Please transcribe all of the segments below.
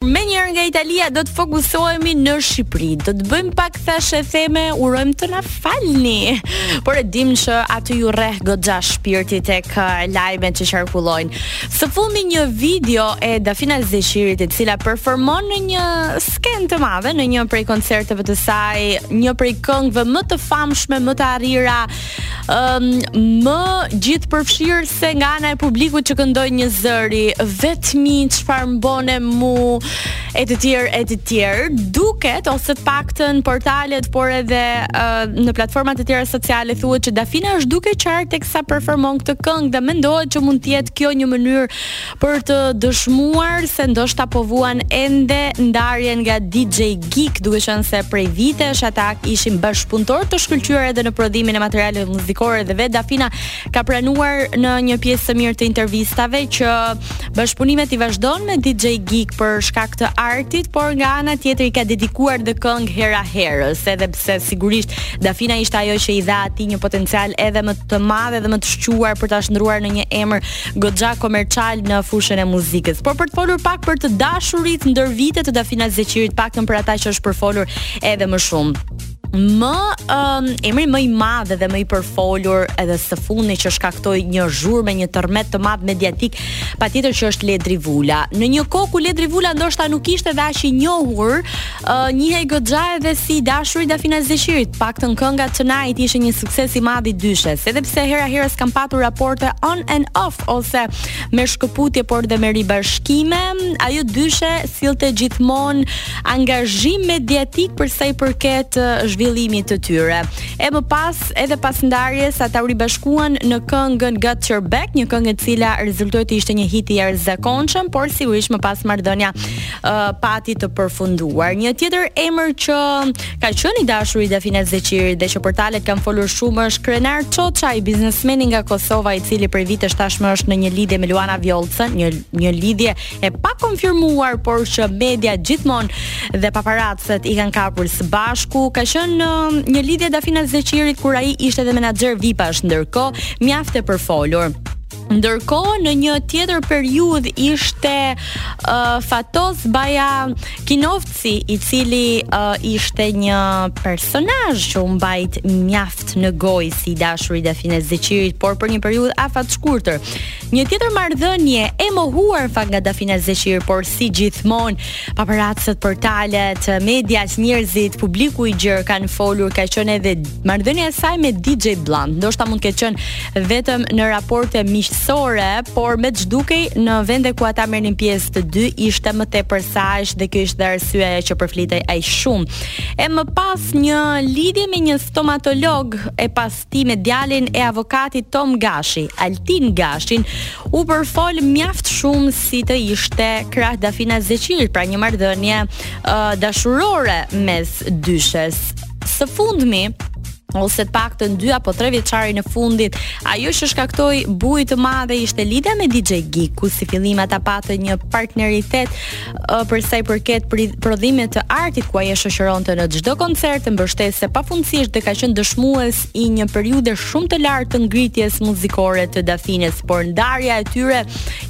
Menjëherë nga Italia do të fokusohemi në Shqipëri. Do të bëjmë pak thashë e theme, urojmë të na falni. Por e dim që aty ju rreh goxha shpirti tek uh, lajmet që qarkullojnë. Së fundmi një video e Dafina Zeqirit e cila performon në një skenë të madhe në një prej koncerteve të saj, një prej këngëve më të famshme, më të arrira um, më gjithëpërfshirëse nga ana e publikut që këndojnë njëzëri, vetmi çfarë m'bone mu, e të tjerë, e të tjerë, duket ose të paktën portalet, por edhe uh, në platformat e tjera sociale thuhet që Dafina është duke qarë teksa performon këtë këngë dhe mendohet që mund të jetë kjo një mënyrë për të dëshmuar se ndoshta po vuan ende ndarjen nga DJ Geek, duke qenë se prej vitesh ata ishin bashkëpunëtorë të shkëlqyer edhe në prodhimin e materialeve muzikore dhe vetë Dafina ka pranuar në një pjesë të mirë të intervistave që bashkëpunimet i vazhdon me DJ Geek për shkak të artit, por nga ana tjetër i ka dedikuar dhe këngë hera-herës, edhe pse sigurisht Dafina ishte ajo që i dha atij një potencial edhe më të madh edhe më të shquar për ta shndërruar në një emër Goxha komercial në fushën e muzikës. Por për të folur pak për të dashurit ndër vite të Dafina Zeqirit, paktën për ata që është përfolur edhe më shumë më um, emri më i madh dhe më i përfolur edhe së fundi që shkaktoi një zhurmë, një tërmet të madh mediatik, patjetër që është Ledri Vula. Në një kohë ku Ledri Vula ndoshta nuk ishte dhe aq i njohur, Uh, njihej goxha edhe si i dashuri i Dafina Zeqirit, paktën kënga Tonight ishte një sukses i madh i dyshes, edhe pse hera-herës kanë patur raporte on and off ose me shkëputje por dhe me ribashkime, ajo dyshe sillte gjithmonë angazhim mediatik për sa i përket zhvillimit të tyre. E më pas, edhe pas ndarjes ata u ribashkuan në këngën Got Your Back, një këngë e cila rezultoi të ishte një hit i jashtëzakonshëm, por sigurisht më pas marrëdhënia uh, pati të përfunduar. Një tjetër emër që ka qenë i dashur i Dafina Zeqirit dhe që portalet kanë folur shumë është Krenar Çoçaj, biznesmeni nga Kosova, i cili prej vitesh tashmë është në një lidhje me Luana Vjollcën, një një lidhje e pakonfirmuar, por që media gjithmonë dhe paparacët i kanë kapur së bashku. Ka qenë uh, një lidhje e Dafina Zeqirit kur ai ishte edhe menaxher VIP-ash ndërkohë, mjaft e përfolur. Ndërkohë në një tjetër periudhë ishte uh, Fatos Baja Kinovci i cili uh, ishte një personazh që u mbajt mjaft në gojë si i dashuri i Dafina Zeqirit por për një periudhë afatshkurtër. Një tjetër marrëdhënie e mohuar fa nga Dafina Zeqiri por si gjithmonë paparacët portalet, mediat, njerëzit, publiku i gjerë kanë folur ka qenë edhe Marrëdhënia e saj me DJ Blunt ndoshta mund të ketë qenë vetëm në raporte miqësore, por me ç'dukej në vende ku ata merrnin pjesë të dy ishte më tepër se aq dhe kjo ishte dhe arsyeja që përflitej aq shumë. E më pas një lidhje me një stomatolog e pastaj me djalin e avokatit Tom Gashi, Altin Gashin, u përfol mjaft shumë si të ishte krah Dafina Zeqirit, pra një marrëdhënie uh, dashurore mes dyshes. Së fundmi, ose të paktën dy apo tre vjeçarin e fundit. Ajo që shkaktoi bujë të madhe ishte lidhja me DJ Geek, ku si fillim ata patën një partneritet uh, për sa i përket prodhimeve të artit, ku ai e shoqëronte në çdo koncert e mbështeste pafundësisht dhe ka qenë dëshmues i një periudhe shumë të lartë të ngritjes muzikore të Dafinës, por ndarja e tyre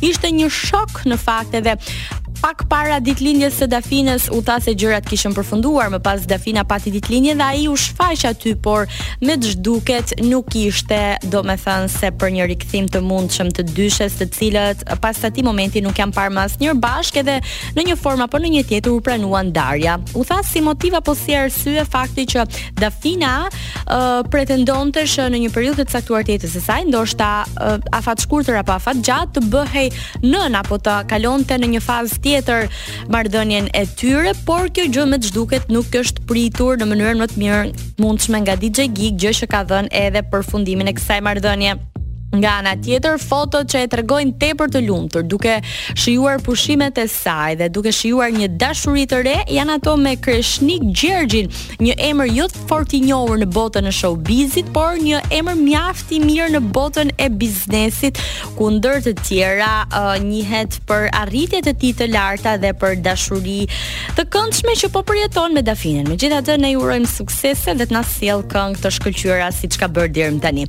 ishte një shok në fakt edhe Pak para ditëlindjes së Dafinës u tha se gjërat kishin përfunduar, më pas Dafina pati ditëlindjen dhe ai u shfaq aty, por me ç'duket nuk ishte domethënëse për një rikthim të mundshëm të dyshes, të cilët pas atij momenti nuk janë parë më asnjëherë bashkë edhe në një formë apo në një tjetër u pranua ndarja. U tha si motiv apo si arsye fakti që Dafina uh, pretendonte që në një periudhë të caktuar të jetës së saj, ndoshta uh, afatshkurtër apo afatgjatë të bëhej nënë apo të kalonte në një fazë tjetër marrëdhënien e tyre, por kjo gjë me ç'duket nuk është pritur në mënyrën më të mirë të mundshme nga DJ Geek, gjë që ka dhënë edhe përfundimin e kësaj marrëdhënie. Nga ana tjetër, fotot që e tregojnë tepër të lumtur, duke shijuar pushimet e saj dhe duke shijuar një dashuri të re, janë ato me Kreshnik Gjergjin, një emër jo fort i njohur në botën e showbizit, por një emër mjaft i mirë në botën e biznesit, ku ndër të tjera uh, njihet për arritjet e tij të larta dhe për dashuri të këndshme që po përjeton me Dafinën. Megjithatë ne i urojmë suksese dhe të na sjellë këngë të shkëlqyera siç ka bërë deri më tani.